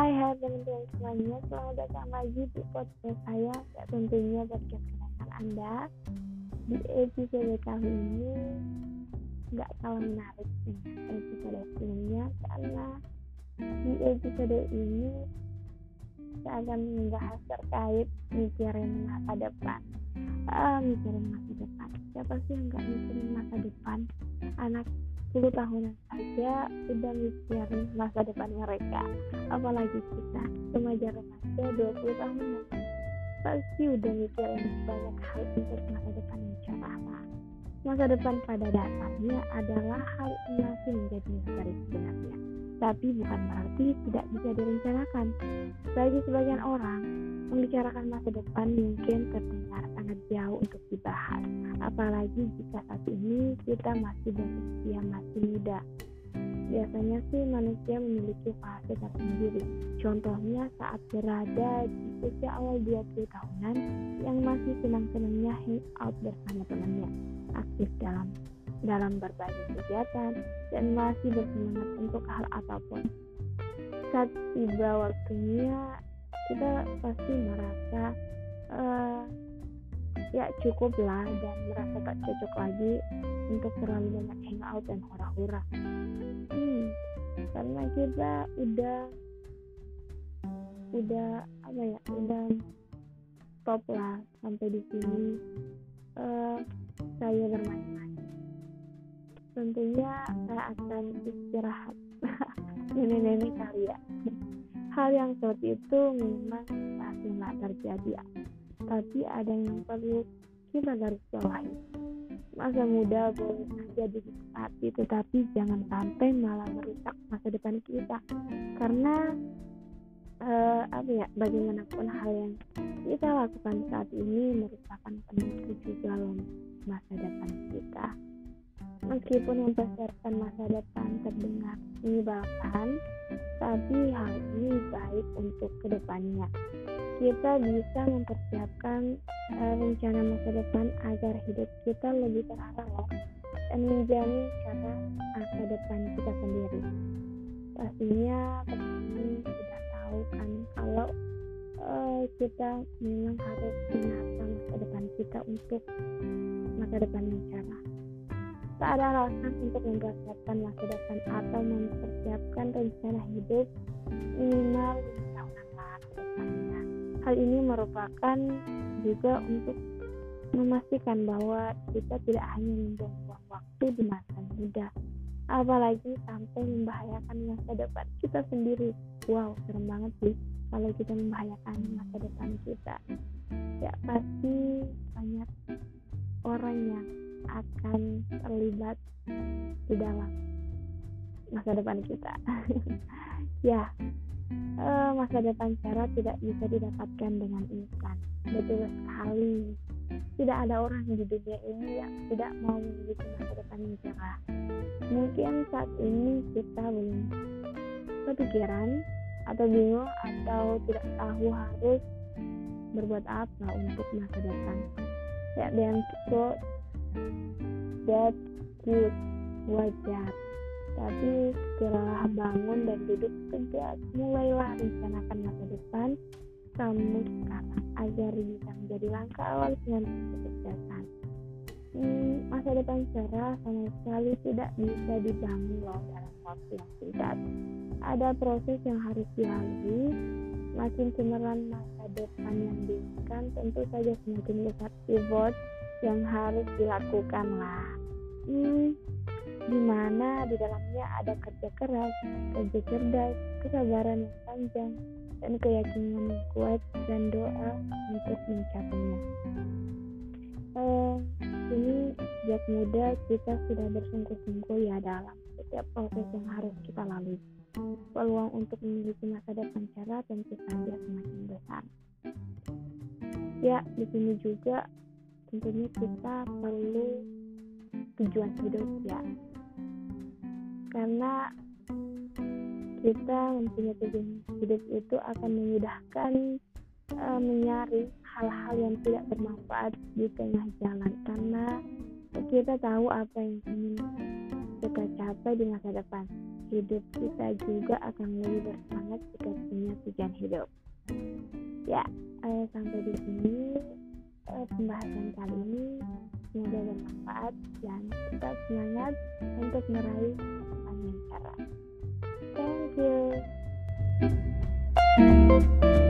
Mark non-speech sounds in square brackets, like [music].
Hai hai teman-teman semuanya, selamat datang lagi di podcast saya. Ya tentunya podcast kenakan Anda. Di episode kali ini nggak kalah menarik dengan episode sebelumnya. Karena di episode ini saya akan membahas terkait mikirin masa depan. Ah, Mikirin masa depan. Siapa sih yang nggak mikirin masa depan? Anak 10 tahunan saja sudah mikirin masa depan mereka. Apalagi kita remaja-remaja 20 tahunan pasti udah mikirin banyak hal untuk masa depan yang cerah masa depan pada dasarnya adalah hal yang masih menjadi misteri sebenarnya tapi bukan berarti tidak bisa direncanakan. Bagi sebagian orang membicarakan masa depan mungkin terdengar sangat jauh untuk dibahas apalagi jika saat ini kita masih berusia masih muda. Biasanya sih manusia memiliki fase tersendiri contohnya saat berada di usia awal 20 tahunan yang masih senang-senangnya hangout bersama temannya aktif dalam dalam berbagai kegiatan dan masih bersemangat untuk hal apa pun. Saat tiba waktunya kita pasti merasa uh, ya cukup lah. Dan merasa tak cocok lagi untuk terlalu banyak hangout dan hura-hura. Hmm, karena kita udah udah apa ya udah stop lah sampai di sini. Uh, saya bermain-main. Tentunya saya akan istirahat [laughs] nenek-nenek kali ya hal yang seperti itu memang pasti nggak terjadi. ya tapi ada yang perlu kita garis bawahi. Masa muda boleh saja dinikmati, tetapi jangan sampai malah merusak masa depan kita. Karena uh, apa ya, bagaimanapun hal yang kita lakukan saat ini merupakan penentu juga loh masa depan kita. Meskipun mempersiapkan masa depan terdengar menyebalkan, tapi hal ini baik untuk ke depannya kita bisa mempersiapkan uh, rencana masa depan agar hidup kita lebih terarah loh dan menjamin cara masa depan kita sendiri. Pastinya teman-teman sudah tahu kan kalau uh, kita memang harus menata masa depan kita untuk masa depan yang cerah. Tak ada alasan untuk mempersiapkan masa depan atau mempersiapkan rencana hidup minimal Hal ini merupakan juga untuk memastikan bahwa kita tidak hanya membuang waktu di masa muda, apalagi sampai membahayakan masa depan kita sendiri. Wow, serem banget sih kalau kita membahayakan masa depan kita. Ya pasti banyak orang yang akan terlibat di dalam masa depan kita. [laughs] ya, uh, masa depan cara tidak bisa didapatkan dengan instan. Betul sekali. Tidak ada orang di dunia ini yang tidak mau memiliki masa depan yang cerah. Mungkin saat ini kita belum kepikiran atau bingung atau tidak tahu harus berbuat apa untuk masa depan. Ya, dan so that good wajar tapi segeralah bangun dan duduk tegak. Mulailah rencanakan masa depan kamu sekarang agar bisa menjadi langkah awal dengan kesuksesan. Hmm, masa depan cerah sama sekali tidak bisa dibangun loh dalam waktu yang singkat. Ada proses yang harus dilalui. Makin cemerlang masa depan yang diinginkan, tentu saja semakin besar effort yang harus dilakukan lah. Hmm, di mana di dalamnya ada kerja keras, kerja cerdas, kesabaran yang panjang, dan keyakinan yang kuat dan doa untuk mencapainya. Uh, ini sejak muda kita sudah bersungguh-sungguh ya dalam setiap proses yang harus kita lalui. Peluang untuk memiliki masa depan cerah tentu saja semakin besar. Ya, di sini juga tentunya kita perlu tujuan hidup ya karena kita mempunyai tujuan hidup itu akan memudahkan uh, menyaring hal-hal yang tidak bermanfaat di tengah jalan. Karena kita tahu apa yang ingin kita capai di masa depan. Hidup kita juga akan lebih bersemangat jika punya tujuan hidup. Ya, eh, sampai di sini eh, pembahasan kali ini semoga bermanfaat dan tetap semangat untuk meraih yang cerah. Thank you.